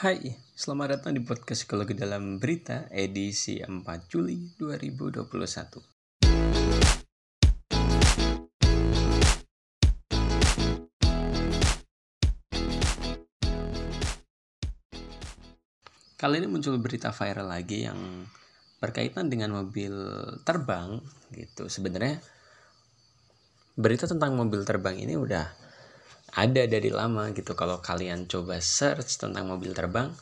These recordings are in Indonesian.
Hai, selamat datang di podcast Psikologi dalam Berita edisi 4 Juli 2021. Kali ini muncul berita viral lagi yang berkaitan dengan mobil terbang gitu. Sebenarnya berita tentang mobil terbang ini udah ada dari lama gitu. Kalau kalian coba search tentang mobil terbang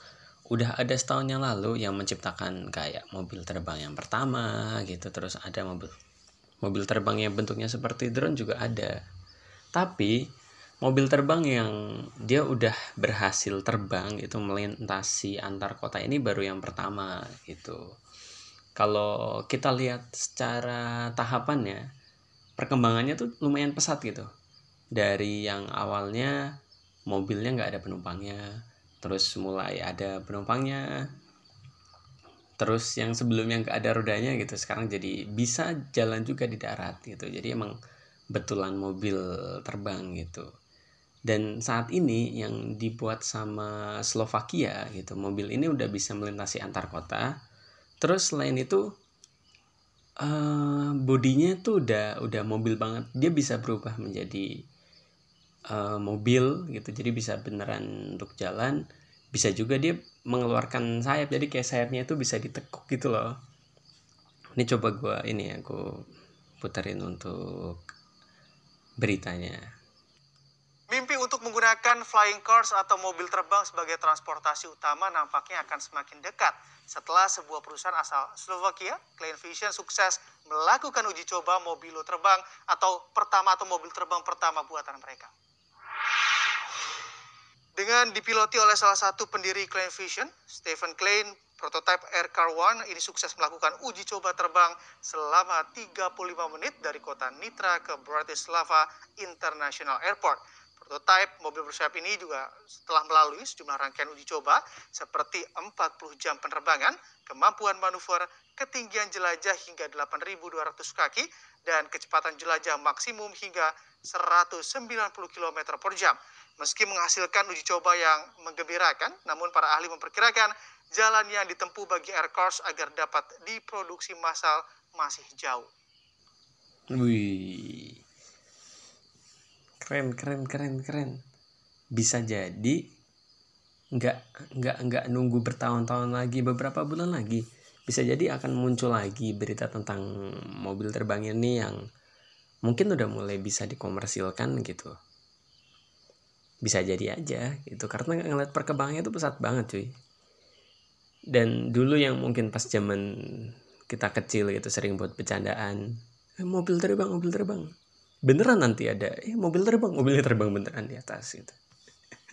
udah ada setahun yang lalu yang menciptakan kayak mobil terbang yang pertama gitu. Terus ada mobil mobil terbang yang bentuknya seperti drone juga ada. Tapi mobil terbang yang dia udah berhasil terbang itu melintasi antar kota ini baru yang pertama gitu. Kalau kita lihat secara tahapannya perkembangannya tuh lumayan pesat gitu dari yang awalnya mobilnya nggak ada penumpangnya. Terus mulai ada penumpangnya. Terus yang sebelumnya nggak ada rodanya gitu sekarang jadi bisa jalan juga di darat gitu. Jadi emang betulan mobil terbang gitu. Dan saat ini yang dibuat sama Slovakia gitu mobil ini udah bisa melintasi antar kota. Terus selain itu uh, bodinya tuh udah udah mobil banget. Dia bisa berubah menjadi uh, mobil gitu. Jadi bisa beneran untuk jalan. Bisa juga dia mengeluarkan sayap. Jadi kayak sayapnya itu bisa ditekuk gitu loh. Ini coba gue ini ya gue puterin untuk beritanya. Mimpi untuk menggunakan flying cars atau mobil terbang sebagai transportasi utama nampaknya akan semakin dekat setelah sebuah perusahaan asal Slovakia, Clean Vision, sukses melakukan uji coba mobil terbang atau pertama atau mobil terbang pertama buatan mereka. Dengan dipiloti oleh salah satu pendiri Klein Vision, Stephen Klein, prototipe Aircar One ini sukses melakukan uji coba terbang selama 35 menit dari kota Nitra ke Bratislava International Airport. Prototipe mobil bersayap ini juga setelah melalui sejumlah rangkaian uji coba seperti 40 jam penerbangan, kemampuan manuver, ketinggian jelajah hingga 8.200 kaki, dan kecepatan jelajah maksimum hingga 190 km per jam. Meski menghasilkan uji coba yang menggembirakan, namun para ahli memperkirakan jalan yang ditempuh bagi Air Cars agar dapat diproduksi massal masih jauh. Wih, keren keren keren keren. Bisa jadi nggak nggak nggak nunggu bertahun-tahun lagi beberapa bulan lagi bisa jadi akan muncul lagi berita tentang mobil terbang ini yang mungkin udah mulai bisa dikomersilkan gitu bisa jadi aja gitu. Karena ngeliat perkembangannya itu pesat banget cuy. Dan dulu yang mungkin pas zaman kita kecil gitu sering buat bercandaan eh, mobil terbang mobil terbang. Beneran nanti ada eh mobil terbang. Mobilnya terbang beneran di atas gitu.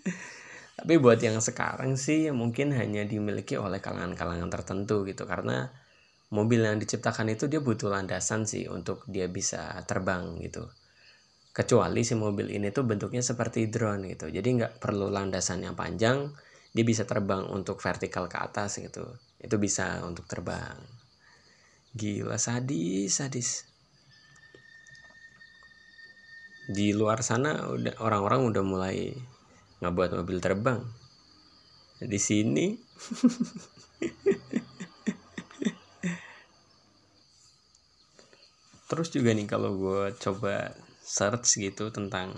Tapi buat yang sekarang sih mungkin hanya dimiliki oleh kalangan-kalangan tertentu gitu. Karena mobil yang diciptakan itu dia butuh landasan sih untuk dia bisa terbang gitu kecuali si mobil ini tuh bentuknya seperti drone gitu. Jadi nggak perlu landasan yang panjang dia bisa terbang untuk vertikal ke atas gitu. Itu bisa untuk terbang. Gila sadis sadis. Di luar sana udah orang-orang udah mulai ngebuat mobil terbang. Di sini terus juga nih kalau gue coba search gitu tentang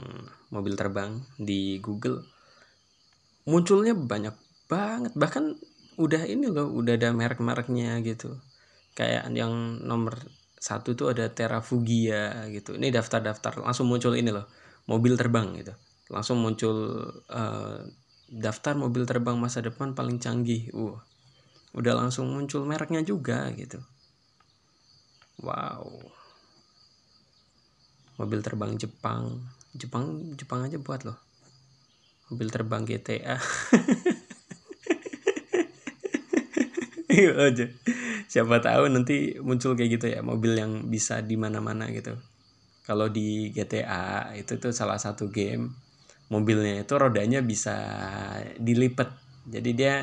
mobil terbang di Google munculnya banyak banget. Bahkan udah ini loh udah ada merek-mereknya gitu. Kayak yang nomor satu tuh ada Terrafugia gitu. Ini daftar-daftar langsung muncul ini loh mobil terbang gitu. Langsung muncul uh, daftar mobil terbang masa depan paling canggih. Uh udah langsung muncul mereknya juga gitu. Wow mobil terbang Jepang. Jepang Jepang aja buat loh. Mobil terbang GTA Iya aja. Siapa tahu nanti muncul kayak gitu ya mobil yang bisa di mana-mana gitu. Kalau di GTA itu tuh salah satu game mobilnya itu rodanya bisa dilipat jadi dia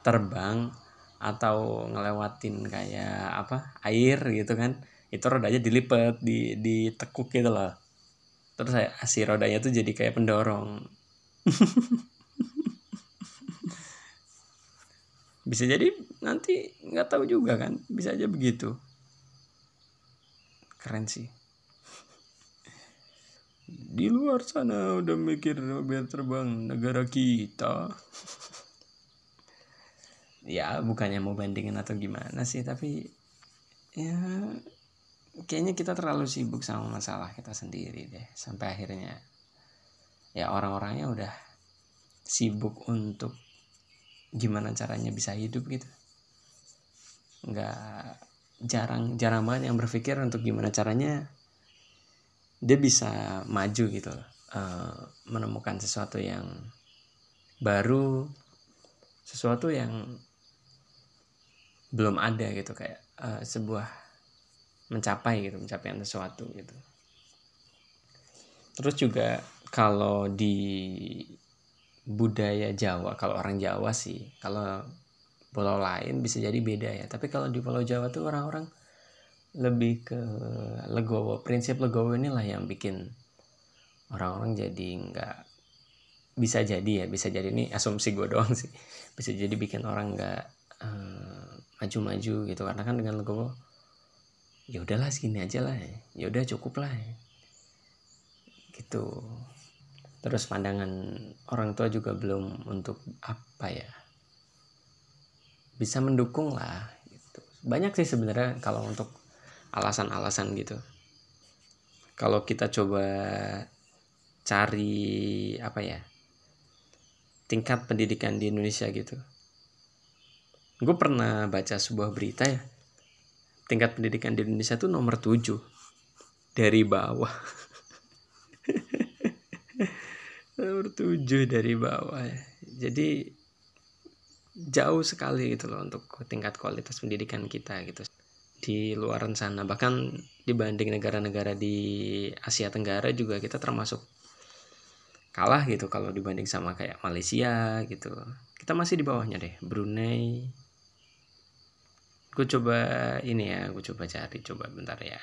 terbang atau ngelewatin kayak apa air gitu kan itu rodanya dilipat di ditekuk gitu loh. Terus saya si rodanya tuh jadi kayak pendorong. Bisa jadi nanti nggak tahu juga kan bisa aja begitu. Keren sih. Di luar sana udah mikir biar terbang negara kita. Ya bukannya mau bandingin atau gimana sih tapi ya kayaknya kita terlalu sibuk sama masalah kita sendiri deh sampai akhirnya. Ya orang-orangnya udah sibuk untuk gimana caranya bisa hidup gitu. Nggak jarang jarang banget yang berpikir untuk gimana caranya dia bisa maju gitu uh, menemukan sesuatu yang baru sesuatu yang belum ada gitu kayak uh, sebuah mencapai gitu mencapai sesuatu gitu. Terus juga kalau di budaya Jawa kalau orang Jawa sih kalau pulau lain bisa jadi beda ya. Tapi kalau di pulau Jawa tuh orang-orang lebih ke legowo prinsip legowo inilah yang bikin orang-orang jadi nggak bisa jadi ya bisa jadi ini asumsi gue doang sih. Bisa jadi bikin orang nggak uh, maju-maju gitu. Karena kan dengan legowo ya udahlah segini aja lah ya udah cukup lah. Gitu. Terus pandangan orang tua juga belum untuk apa ya bisa mendukung lah gitu. Banyak sih sebenarnya kalau untuk alasan-alasan gitu. Kalau kita coba cari apa ya tingkat pendidikan di Indonesia gitu. Gue pernah baca sebuah berita ya tingkat pendidikan di Indonesia tuh nomor 7 dari bawah. Nomor tujuh dari bawah. Jadi jauh sekali gitu loh untuk tingkat kualitas pendidikan kita gitu. Di luar sana bahkan dibanding negara-negara di Asia Tenggara juga kita termasuk kalah gitu kalau dibanding sama kayak Malaysia gitu. Kita masih di bawahnya deh Brunei gue coba ini ya gue coba cari coba bentar ya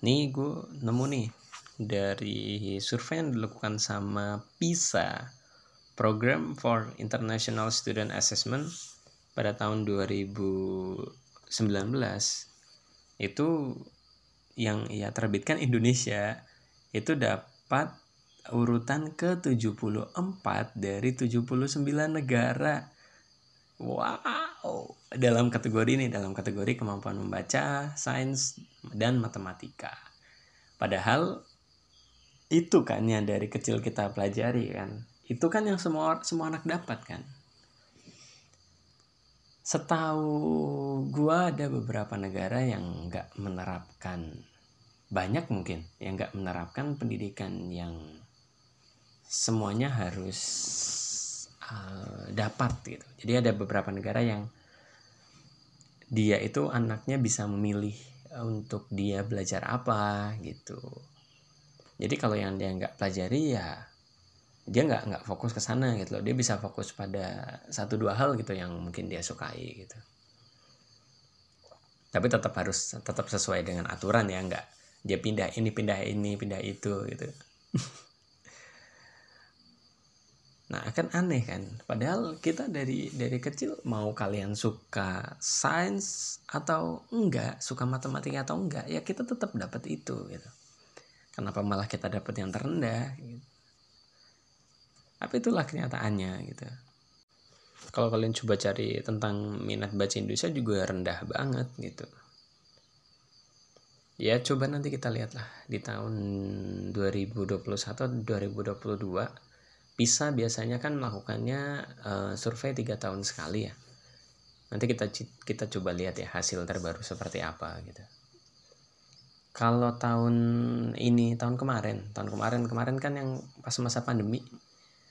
nih gue nemu nih dari survei yang dilakukan sama PISA Program for International Student Assessment pada tahun 2019 itu yang ia terbitkan Indonesia itu dapat urutan ke-74 dari 79 negara. Wow, dalam kategori ini dalam kategori kemampuan membaca, sains dan matematika. Padahal itu kan yang dari kecil kita pelajari kan? Itu kan yang semua semua anak dapat kan? Setahu gua ada beberapa negara yang nggak menerapkan banyak mungkin yang nggak menerapkan pendidikan yang semuanya harus uh, dapat gitu. Jadi ada beberapa negara yang dia itu anaknya bisa memilih untuk dia belajar apa gitu. Jadi kalau yang dia nggak pelajari ya dia nggak nggak fokus ke sana gitu loh. Dia bisa fokus pada satu dua hal gitu yang mungkin dia sukai gitu. Tapi tetap harus tetap sesuai dengan aturan ya nggak dia pindah ini pindah ini pindah itu gitu nah kan aneh kan. Padahal kita dari dari kecil mau kalian suka sains atau enggak suka matematika atau enggak ya kita tetap dapat itu gitu. Kenapa malah kita dapat yang terendah gitu. tapi itulah kenyataannya gitu. Kalau kalian coba cari tentang minat baca Indonesia juga rendah banget gitu. Ya coba nanti kita lihatlah di tahun 2021 atau 2022 bisa biasanya kan melakukannya uh, survei tiga tahun sekali ya. Nanti kita kita coba lihat ya hasil terbaru seperti apa gitu. Kalau tahun ini tahun kemarin tahun kemarin kemarin kan yang pas masa pandemi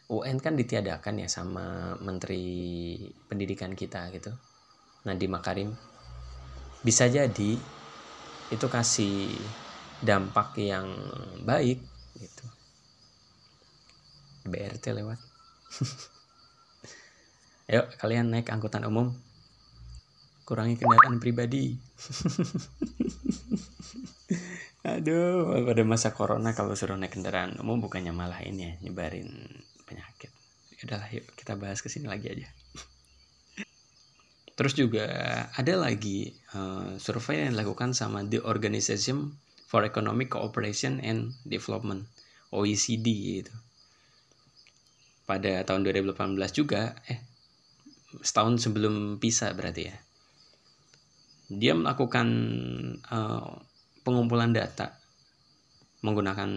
UN kan ditiadakan ya sama menteri pendidikan kita gitu Nadiem Makarim. Bisa jadi itu kasih dampak yang baik gitu BRT lewat. Ayo kalian naik angkutan umum. Kurangi kendaraan pribadi. Aduh, pada masa corona kalau suruh naik kendaraan umum bukannya malah ini ya nyebarin penyakit. udahlah yuk kita bahas ke sini lagi aja. Terus juga ada lagi uh, survei yang dilakukan sama the Organization for Economic Cooperation and Development OECD gitu pada tahun 2018 juga eh setahun sebelum PISA berarti ya. Dia melakukan uh, pengumpulan data menggunakan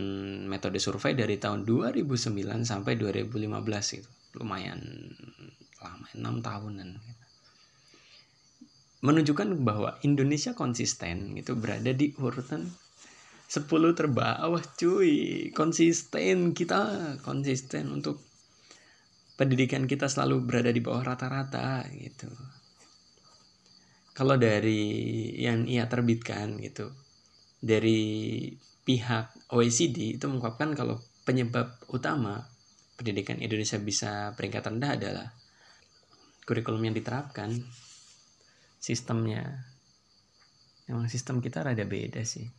metode survei dari tahun 2009 sampai 2015 itu lumayan lama 6 tahunan menunjukkan bahwa Indonesia konsisten itu berada di urutan 10 terbawah cuy. Konsisten kita konsisten untuk pendidikan kita selalu berada di bawah rata-rata gitu. Kalau dari yang ia terbitkan gitu dari pihak OECD itu mengungkapkan kalau penyebab utama pendidikan Indonesia bisa peringkat rendah adalah kurikulum yang diterapkan sistemnya. Emang sistem kita rada beda sih.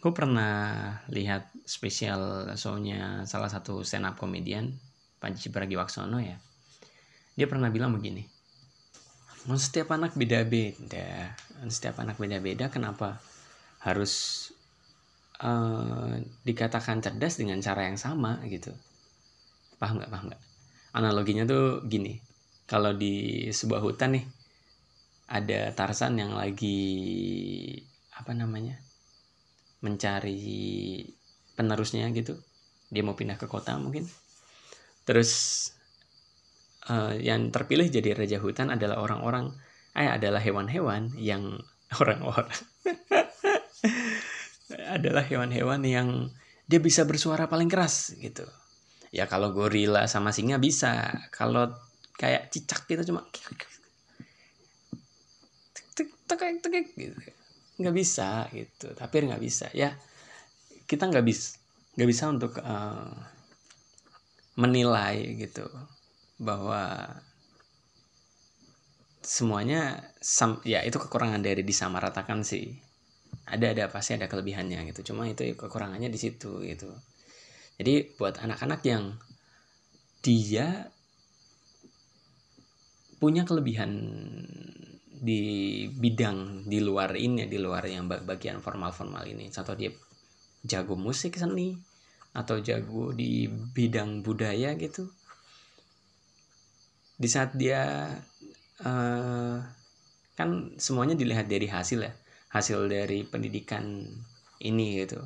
Gue pernah lihat spesial show-nya salah satu stand up komedian Panji Pragiwaksono ya. Dia pernah bilang begini setiap anak beda-beda setiap anak beda-beda kenapa harus uh, dikatakan cerdas dengan cara yang sama? Gitu. Paham nggak? Paham nggak? Analoginya tuh gini kalau di sebuah hutan nih ada Tarsan yang lagi apa namanya mencari penerusnya gitu. Dia mau pindah ke kota mungkin terus uh, yang terpilih jadi raja hutan adalah orang-orang eh adalah hewan-hewan yang orang-orang. Adalah hewan-hewan yang dia bisa bersuara paling keras gitu. Ya kalau gorila sama singa bisa, kalau kayak cicak gitu cuma gitu. Nggak bisa gitu. Tapi nggak bisa. Ya kita nggak bisa nggak bisa untuk uh, menilai gitu bahwa semuanya sam ya itu kekurangan dari disamaratakan sih. Ada ada pasti ada kelebihannya gitu. Cuma itu kekurangannya di situ gitu. Jadi buat anak-anak yang dia punya kelebihan di bidang di luar ini di luar yang bagian formal-formal ini. Contoh dia jago musik seni atau jago di bidang budaya gitu. Di saat dia uh, kan semuanya dilihat dari hasil ya. Hasil dari pendidikan ini gitu.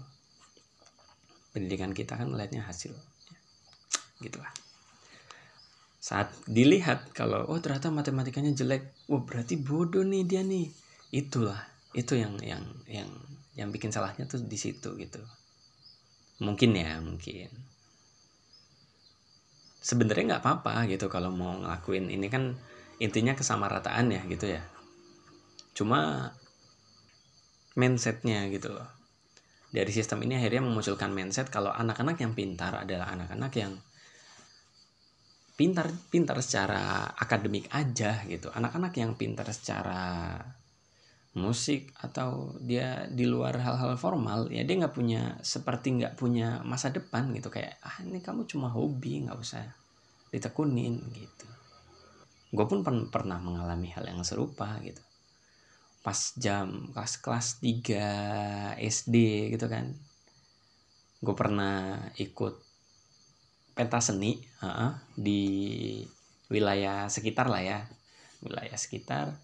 Pendidikan kita kan melihatnya hasil. Gitu lah. Saat dilihat kalau oh ternyata matematikanya jelek. Oh berarti bodoh nih dia nih. Itulah itu yang yang yang yang bikin salahnya tuh di situ gitu mungkin ya mungkin. Sebenarnya nggak apa-apa gitu kalau mau ngelakuin. Ini kan intinya kesamarataan ya gitu ya. Cuma mindsetnya gitu loh. Dari sistem ini akhirnya memunculkan mindset kalau anak-anak yang pintar adalah anak-anak yang pintar pintar secara akademik aja gitu. Anak-anak yang pintar secara musik atau dia di luar hal-hal formal ya dia nggak punya seperti nggak punya masa depan gitu. Kayak ah ini kamu cuma hobi nggak usah ditekunin gitu. Gue pun pernah mengalami hal yang serupa gitu. Pas jam kelas kelas 3 SD gitu kan gue pernah ikut pentas seni uh, di wilayah sekitar lah ya. Wilayah sekitar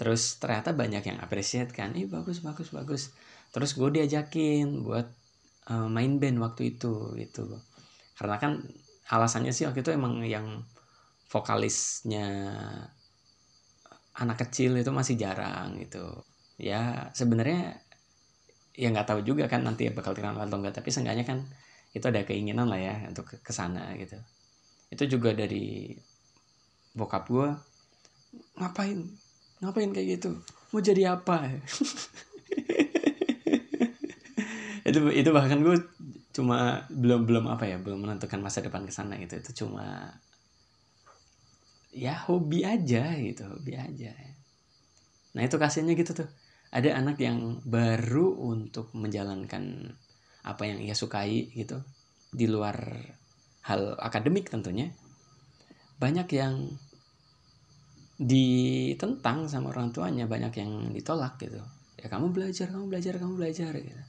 terus ternyata banyak yang appreciate kan ih bagus bagus bagus. Terus gue diajakin buat uh, main band waktu itu gitu. Karena kan alasannya sih waktu itu emang yang vokalisnya anak kecil itu masih jarang gitu. Ya sebenarnya ya nggak tahu juga kan nanti bakal terkenal atau enggak tapi seenggaknya kan itu ada keinginan lah ya untuk ke sana gitu. Itu juga dari bokap gue ngapain ngapain kayak gitu? Mau jadi apa? Itu itu bahkan gue cuma belum belum apa ya belum menentukan masa depan ke sana gitu. Itu cuma ya hobi aja gitu hobi aja. Nah itu kasihannya gitu tuh. Ada anak yang baru untuk menjalankan apa yang ia sukai gitu di luar hal akademik tentunya. Banyak yang ditentang sama orang tuanya banyak yang ditolak gitu. Ya kamu belajar kamu belajar kamu belajar gitu.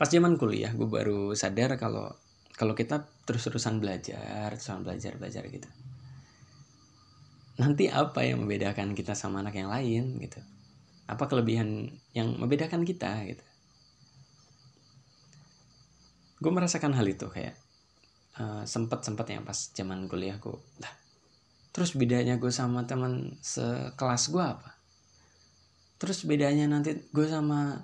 Pas zaman kuliah gue baru sadar kalau kalau kita terus-terusan belajar terusan belajar belajar gitu. Nanti apa yang membedakan kita sama anak yang lain gitu? Apa kelebihan yang membedakan kita gitu? Gue merasakan hal itu kayak uh, sempet sempet yang pas zaman kuliah gue lah terus bedanya gue sama teman sekelas gue apa? Terus bedanya nanti gue sama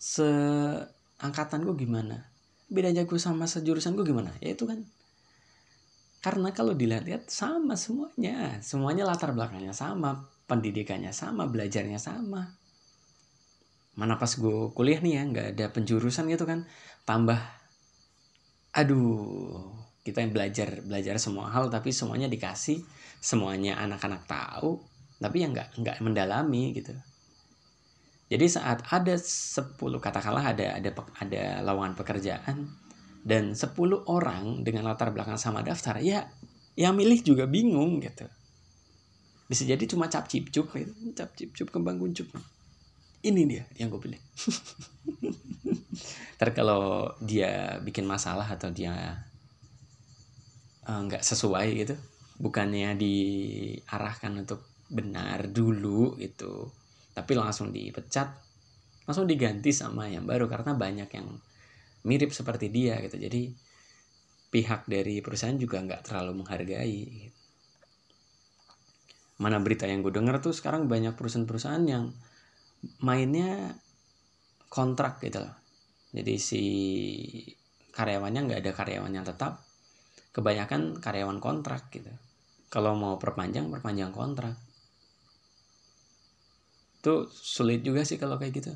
seangkatan gue gimana? Bedanya gue sama sejurusan gue gimana? Ya itu kan. Karena kalau dilihat-lihat sama semuanya. Semuanya latar belakangnya sama pendidikannya sama belajarnya sama. Mana pas gue kuliah nih ya nggak ada penjurusan gitu kan. Tambah aduh kita yang belajar belajar semua hal tapi semuanya dikasih semuanya anak-anak tahu tapi yang nggak nggak mendalami gitu. Jadi saat ada 10 katakanlah ada ada ada lowongan pekerjaan dan 10 orang dengan latar belakang sama daftar ya yang milih juga bingung gitu. Bisa jadi cuma cap cip cup gitu. cap cip cup kembang kuncup. Ini dia yang gue pilih. Ntar kalau dia bikin masalah atau dia nggak uh, sesuai gitu. Bukannya diarahkan untuk benar dulu itu tapi langsung dipecat langsung diganti sama yang baru karena banyak yang mirip seperti dia gitu. Jadi pihak dari perusahaan juga nggak terlalu menghargai. Gitu. mana berita yang gue dengar tuh sekarang banyak perusahaan-perusahaan yang mainnya kontrak gitu loh. Jadi si karyawannya nggak ada karyawan yang tetap kebanyakan karyawan kontrak gitu. Kalau mau perpanjang perpanjang kontrak. Itu sulit juga sih kalau kayak gitu.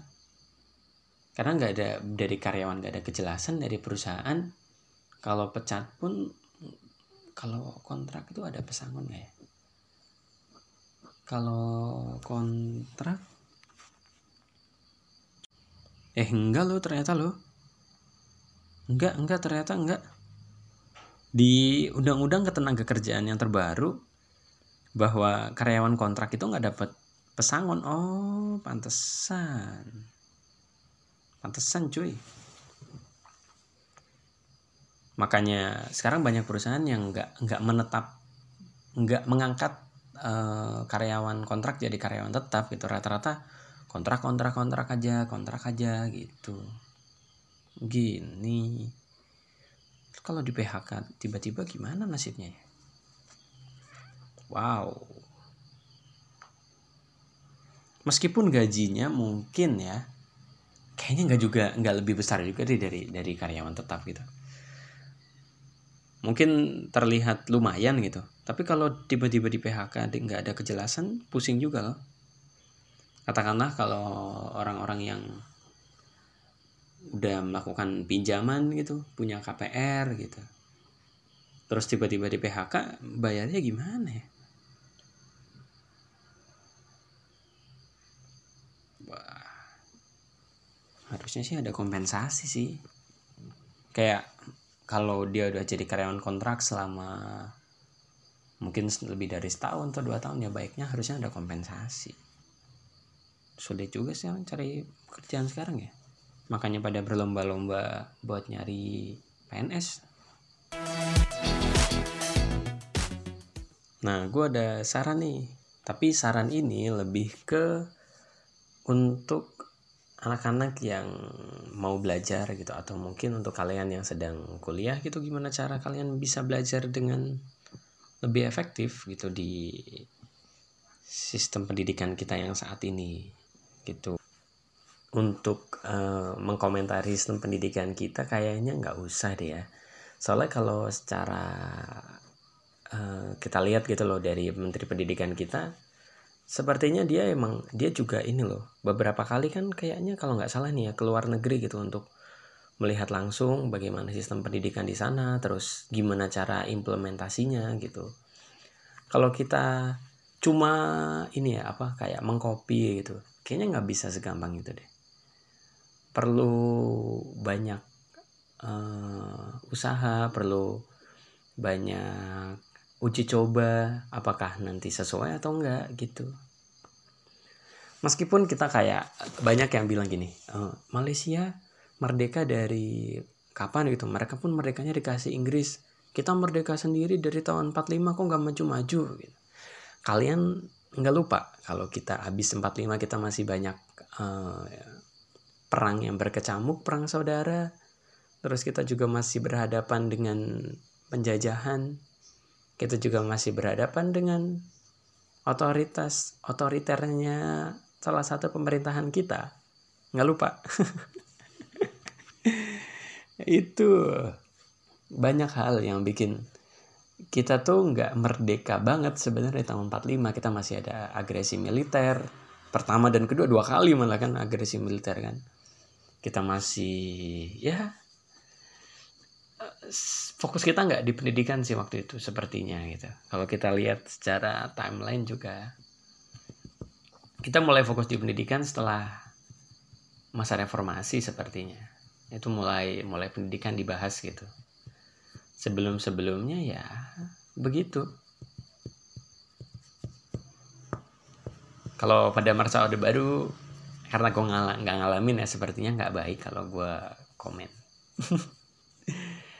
Karena nggak ada dari karyawan nggak ada kejelasan dari perusahaan. Kalau pecat pun kalau kontrak itu ada pesangon nggak ya? Kalau kontrak eh enggak lo ternyata lo enggak enggak ternyata enggak di undang-undang ketenaga kerjaan yang terbaru bahwa karyawan kontrak itu nggak dapat pesangon. Oh pantesan. Pantesan cuy. Makanya sekarang banyak perusahaan yang nggak nggak menetap nggak mengangkat uh, karyawan kontrak jadi karyawan tetap gitu. Rata-rata kontrak kontrak kontrak aja kontrak aja gitu. Gini kalau di PHK tiba-tiba gimana nasibnya ya? Wow. Meskipun gajinya mungkin ya kayaknya nggak juga nggak lebih besar juga deh dari dari karyawan tetap gitu. Mungkin terlihat lumayan gitu. Tapi kalau tiba-tiba di PHK nggak ada kejelasan pusing juga loh. Katakanlah kalau orang-orang yang udah melakukan pinjaman gitu punya KPR gitu. Terus tiba-tiba di PHK bayarnya gimana ya? Harusnya sih ada kompensasi sih. Kayak kalau dia udah jadi karyawan kontrak selama mungkin lebih dari setahun atau dua tahun ya baiknya harusnya ada kompensasi. Sulit juga sih cari kerjaan sekarang ya makanya pada berlomba-lomba buat nyari PNS nah gue ada saran nih. Tapi saran ini lebih ke untuk anak-anak yang mau belajar gitu atau mungkin untuk kalian yang sedang kuliah gitu gimana cara kalian bisa belajar dengan lebih efektif gitu di sistem pendidikan kita yang saat ini gitu untuk uh, mengkomentari sistem pendidikan kita kayaknya nggak usah deh ya. Soalnya kalau secara uh, kita lihat gitu loh dari menteri pendidikan kita sepertinya dia emang dia juga ini loh beberapa kali kan kayaknya kalau nggak salah nih ya keluar negeri gitu untuk melihat langsung bagaimana sistem pendidikan di sana terus gimana cara implementasinya gitu. Kalau kita cuma ini ya apa kayak mengcopy gitu kayaknya nggak bisa segampang itu deh perlu banyak uh, usaha perlu banyak uji coba apakah nanti sesuai atau enggak gitu. Meskipun kita kayak banyak yang bilang gini uh, Malaysia merdeka dari kapan? Gitu. Mereka pun merdekanya dikasih Inggris. Kita merdeka sendiri dari tahun 45 kok nggak maju-maju? Gitu. kalian nggak lupa kalau kita habis 45 kita masih banyak uh, perang yang berkecamuk perang saudara. Terus kita juga masih berhadapan dengan penjajahan. Kita juga masih berhadapan dengan otoritas. Otoriternya salah satu pemerintahan kita. Nggak lupa. Itu banyak hal yang bikin kita tuh nggak merdeka banget sebenarnya tahun 45 kita masih ada agresi militer pertama dan kedua dua kali malah kan agresi militer kan kita masih ya fokus kita nggak di pendidikan sih waktu itu sepertinya gitu. Kalau kita lihat secara timeline juga kita mulai fokus di pendidikan setelah masa reformasi sepertinya. Itu mulai mulai pendidikan dibahas gitu. Sebelum sebelumnya ya begitu. Kalau pada masa orde baru karena gue nggak ngalamin ya sepertinya nggak baik kalau gue komen.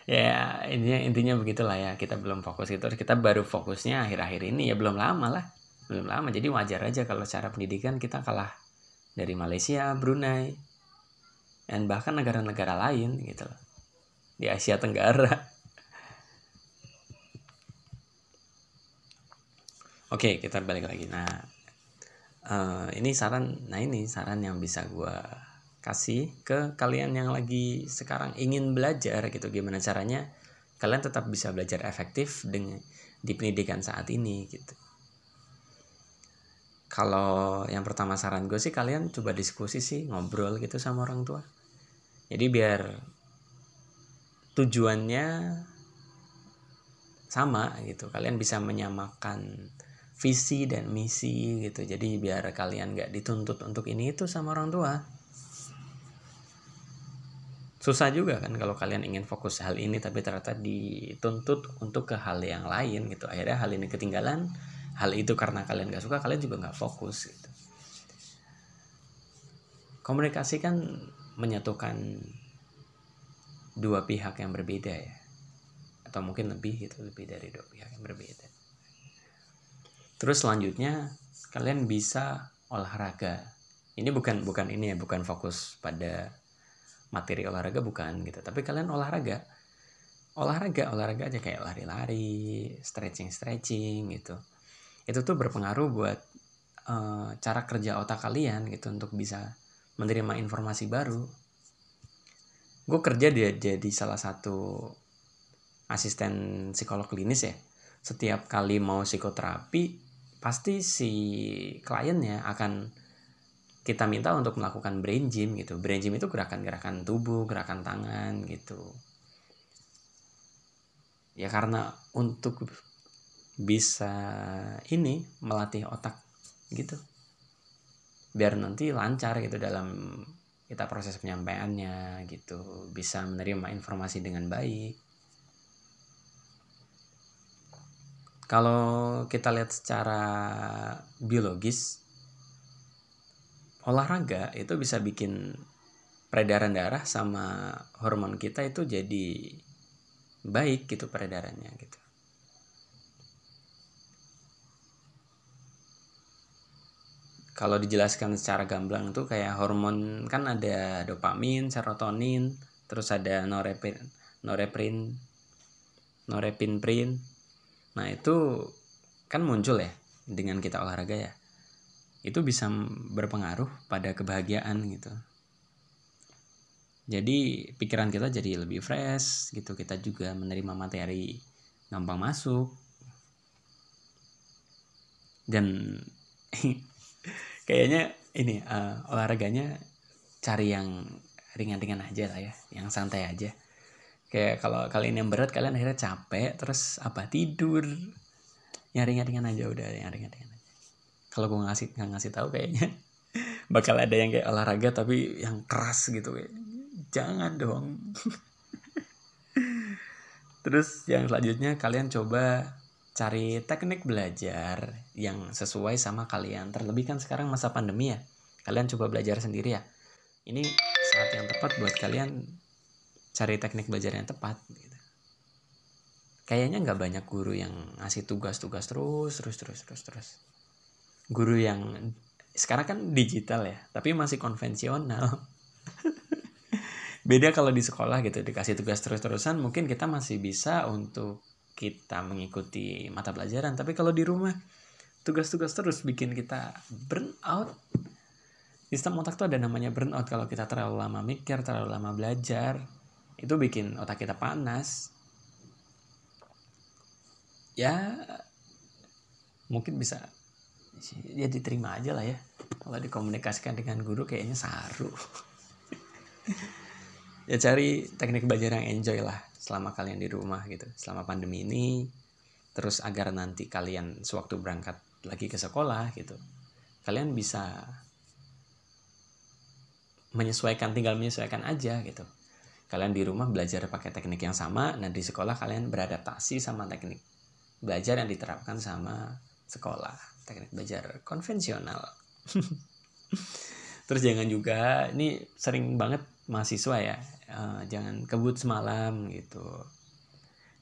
Ya intinya intinya begitulah ya kita belum fokus itu kita baru fokusnya akhir-akhir ini ya belum lama lah. Belum lama jadi wajar aja kalau cara pendidikan kita kalah dari Malaysia Brunei dan bahkan negara-negara lain gitu loh. Di Asia Tenggara. Oke, kita balik lagi. Nah, uh, ini saran. Nah, ini saran yang bisa gue kasih ke kalian yang lagi sekarang ingin belajar gitu gimana caranya kalian tetap bisa belajar efektif dengan di pendidikan saat ini gitu kalau yang pertama saran gue sih kalian coba diskusi sih ngobrol gitu sama orang tua jadi biar tujuannya sama gitu kalian bisa menyamakan visi dan misi gitu. Jadi biar kalian gak dituntut untuk ini itu sama orang tua. Susah juga kan kalau kalian ingin fokus hal ini tapi ternyata dituntut untuk ke hal yang lain gitu. Akhirnya hal ini ketinggalan hal itu karena kalian gak suka kalian juga nggak fokus gitu. Komunikasi kan menyatukan dua pihak yang berbeda ya. Atau mungkin lebih gitu lebih dari dua pihak yang berbeda terus selanjutnya kalian bisa olahraga. Ini bukan bukan ini ya bukan fokus pada materi olahraga bukan gitu. Tapi kalian olahraga. Olahraga olahraga aja kayak lari-lari stretching stretching gitu. Itu tuh berpengaruh buat uh, cara kerja otak kalian gitu untuk bisa menerima informasi baru. Gue kerja dia jadi salah satu asisten psikolog klinis ya. Setiap kali mau psikoterapi pasti si kliennya akan kita minta untuk melakukan brain gym gitu. Brain gym itu gerakan-gerakan tubuh, gerakan tangan gitu. Ya karena untuk bisa ini melatih otak gitu. Biar nanti lancar gitu dalam kita proses penyampaiannya gitu, bisa menerima informasi dengan baik. Kalau kita lihat secara biologis, olahraga itu bisa bikin peredaran darah sama hormon kita itu jadi baik gitu peredarannya gitu. Kalau dijelaskan secara gamblang tuh kayak hormon kan ada dopamin, serotonin, terus ada norepin, norepin, norepineprin. Nah itu kan muncul ya dengan kita olahraga ya. Itu bisa berpengaruh pada kebahagiaan gitu. Jadi pikiran kita jadi lebih fresh gitu. Kita juga menerima materi gampang masuk. Dan kayaknya ini uh, olahraganya cari yang ringan-ringan aja lah ya. Yang santai aja kayak kalau kalian yang berat kalian akhirnya capek terus apa tidur yang ringan-ringan aja udah yang ringan-ringan kalau gue ngasih nggak ngasih tahu kayaknya bakal ada yang kayak olahraga tapi yang keras gitu kayak jangan dong terus yang selanjutnya kalian coba cari teknik belajar yang sesuai sama kalian. Terlebih kan sekarang masa pandemi ya. Kalian coba belajar sendiri ya. Ini saat yang tepat buat kalian cari teknik belajar yang tepat. Gitu. Kayaknya nggak banyak guru yang ngasih tugas-tugas terus, terus, terus, terus, terus. Guru yang sekarang kan digital ya, tapi masih konvensional. Beda kalau di sekolah gitu dikasih tugas terus-terusan, mungkin kita masih bisa untuk kita mengikuti mata pelajaran tapi kalau di rumah tugas-tugas terus bikin kita burn out sistem otak tuh ada namanya burn out kalau kita terlalu lama mikir terlalu lama belajar itu bikin otak kita panas. Ya mungkin bisa ya diterima aja lah ya. Kalau dikomunikasikan dengan guru kayaknya saru ya cari teknik belajar yang enjoy lah selama kalian di rumah gitu. Selama pandemi ini terus agar nanti kalian sewaktu berangkat lagi ke sekolah gitu kalian bisa menyesuaikan tinggal menyesuaikan aja gitu kalian di rumah belajar pakai teknik yang sama nah di sekolah kalian beradaptasi sama teknik belajar yang diterapkan sama sekolah teknik belajar konvensional. Terus jangan juga ini sering banget mahasiswa ya uh, jangan kebut semalam gitu.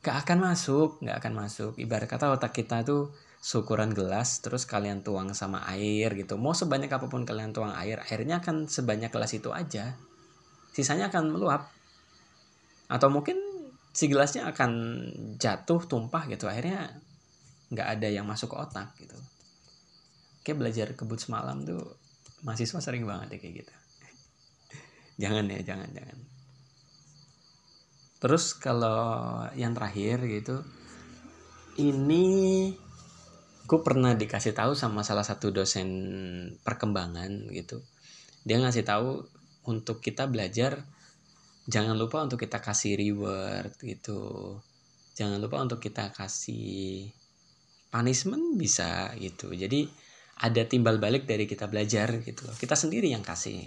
Gak akan masuk gak akan masuk. Ibarat kata otak kita tuh syukuran gelas terus kalian tuang sama air gitu. Mau sebanyak apa pun kalian tuang air airnya akan sebanyak gelas itu aja. Sisanya akan meluap atau mungkin si gelasnya akan jatuh tumpah gitu. Akhirnya nggak ada yang masuk ke otak gitu. Kayak belajar kebut semalam tuh mahasiswa sering banget ya kayak gitu. Jangan ya jangan jangan. Terus kalau yang terakhir gitu ini gue pernah dikasih tahu sama salah satu dosen perkembangan gitu. Dia ngasih tahu untuk kita belajar jangan lupa untuk kita kasih reward gitu jangan lupa untuk kita kasih punishment bisa gitu jadi ada timbal balik dari kita belajar gitu kita sendiri yang kasih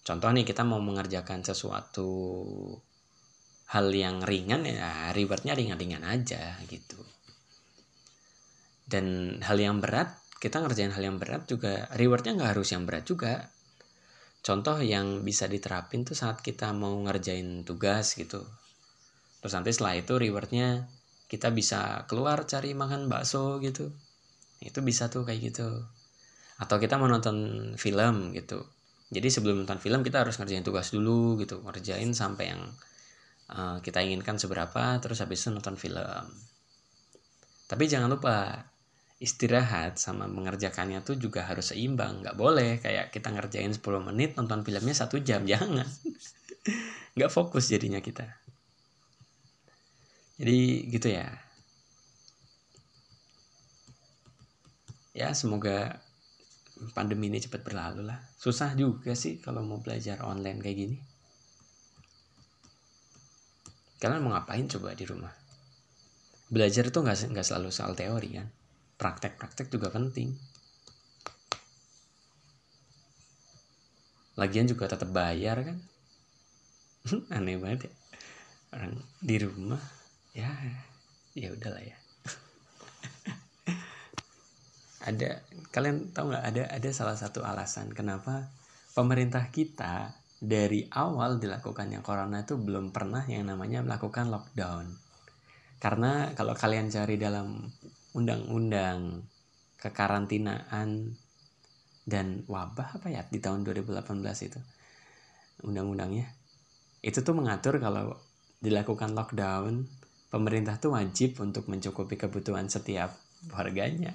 Contoh nih kita mau mengerjakan sesuatu hal yang ringan ya rewardnya ringan-ringan aja gitu. Dan hal yang berat kita ngerjain hal yang berat juga rewardnya nggak harus yang berat juga. Contoh yang bisa diterapin tuh saat kita mau ngerjain tugas gitu. Terus nanti setelah itu rewardnya kita bisa keluar cari makan bakso gitu. Itu bisa tuh kayak gitu. Atau kita mau nonton film gitu jadi sebelum nonton film kita harus ngerjain tugas dulu gitu ngerjain sampai yang uh, kita inginkan seberapa terus habis itu nonton film tapi jangan lupa istirahat sama mengerjakannya tuh juga harus seimbang. Nggak boleh kayak kita ngerjain 10 menit nonton filmnya satu jam jangan. Nggak fokus jadinya kita. Jadi gitu ya. Ya semoga pandemi ini cepat berlalu lah. Susah juga sih kalau mau belajar online kayak gini. Kalian mau ngapain coba di rumah? Belajar itu nggak nggak selalu soal teori kan praktek-praktek juga penting. Lagian juga tetap bayar kan? Aneh banget ya. Orang di rumah ya ya udahlah ya. Ada kalian tahu nggak ada ada salah satu alasan kenapa pemerintah kita dari awal dilakukannya corona itu belum pernah yang namanya melakukan lockdown. Karena kalau kalian cari dalam undang-undang kekarantinaan dan wabah apa ya di tahun 2018 itu undang-undangnya. Itu tuh mengatur kalau dilakukan lockdown pemerintah tuh wajib untuk mencukupi kebutuhan setiap warganya.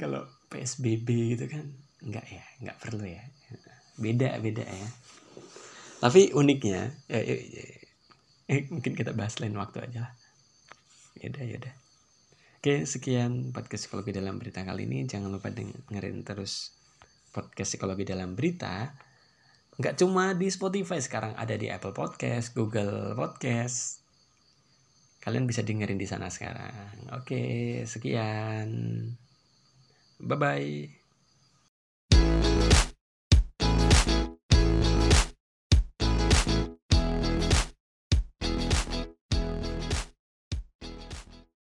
Kalau PSBB gitu kan enggak ya enggak perlu ya. Beda beda ya. Tapi uniknya ya, ya, ya, eh, mungkin kita bahas lain waktu aja lah. Yaudah yaudah. Oke sekian podcast psikologi dalam berita kali ini. Jangan lupa dengerin terus podcast psikologi dalam berita. Nggak cuma di Spotify sekarang ada di Apple Podcast Google Podcast. Kalian bisa dengerin di sana sekarang. Oke sekian. Bye bye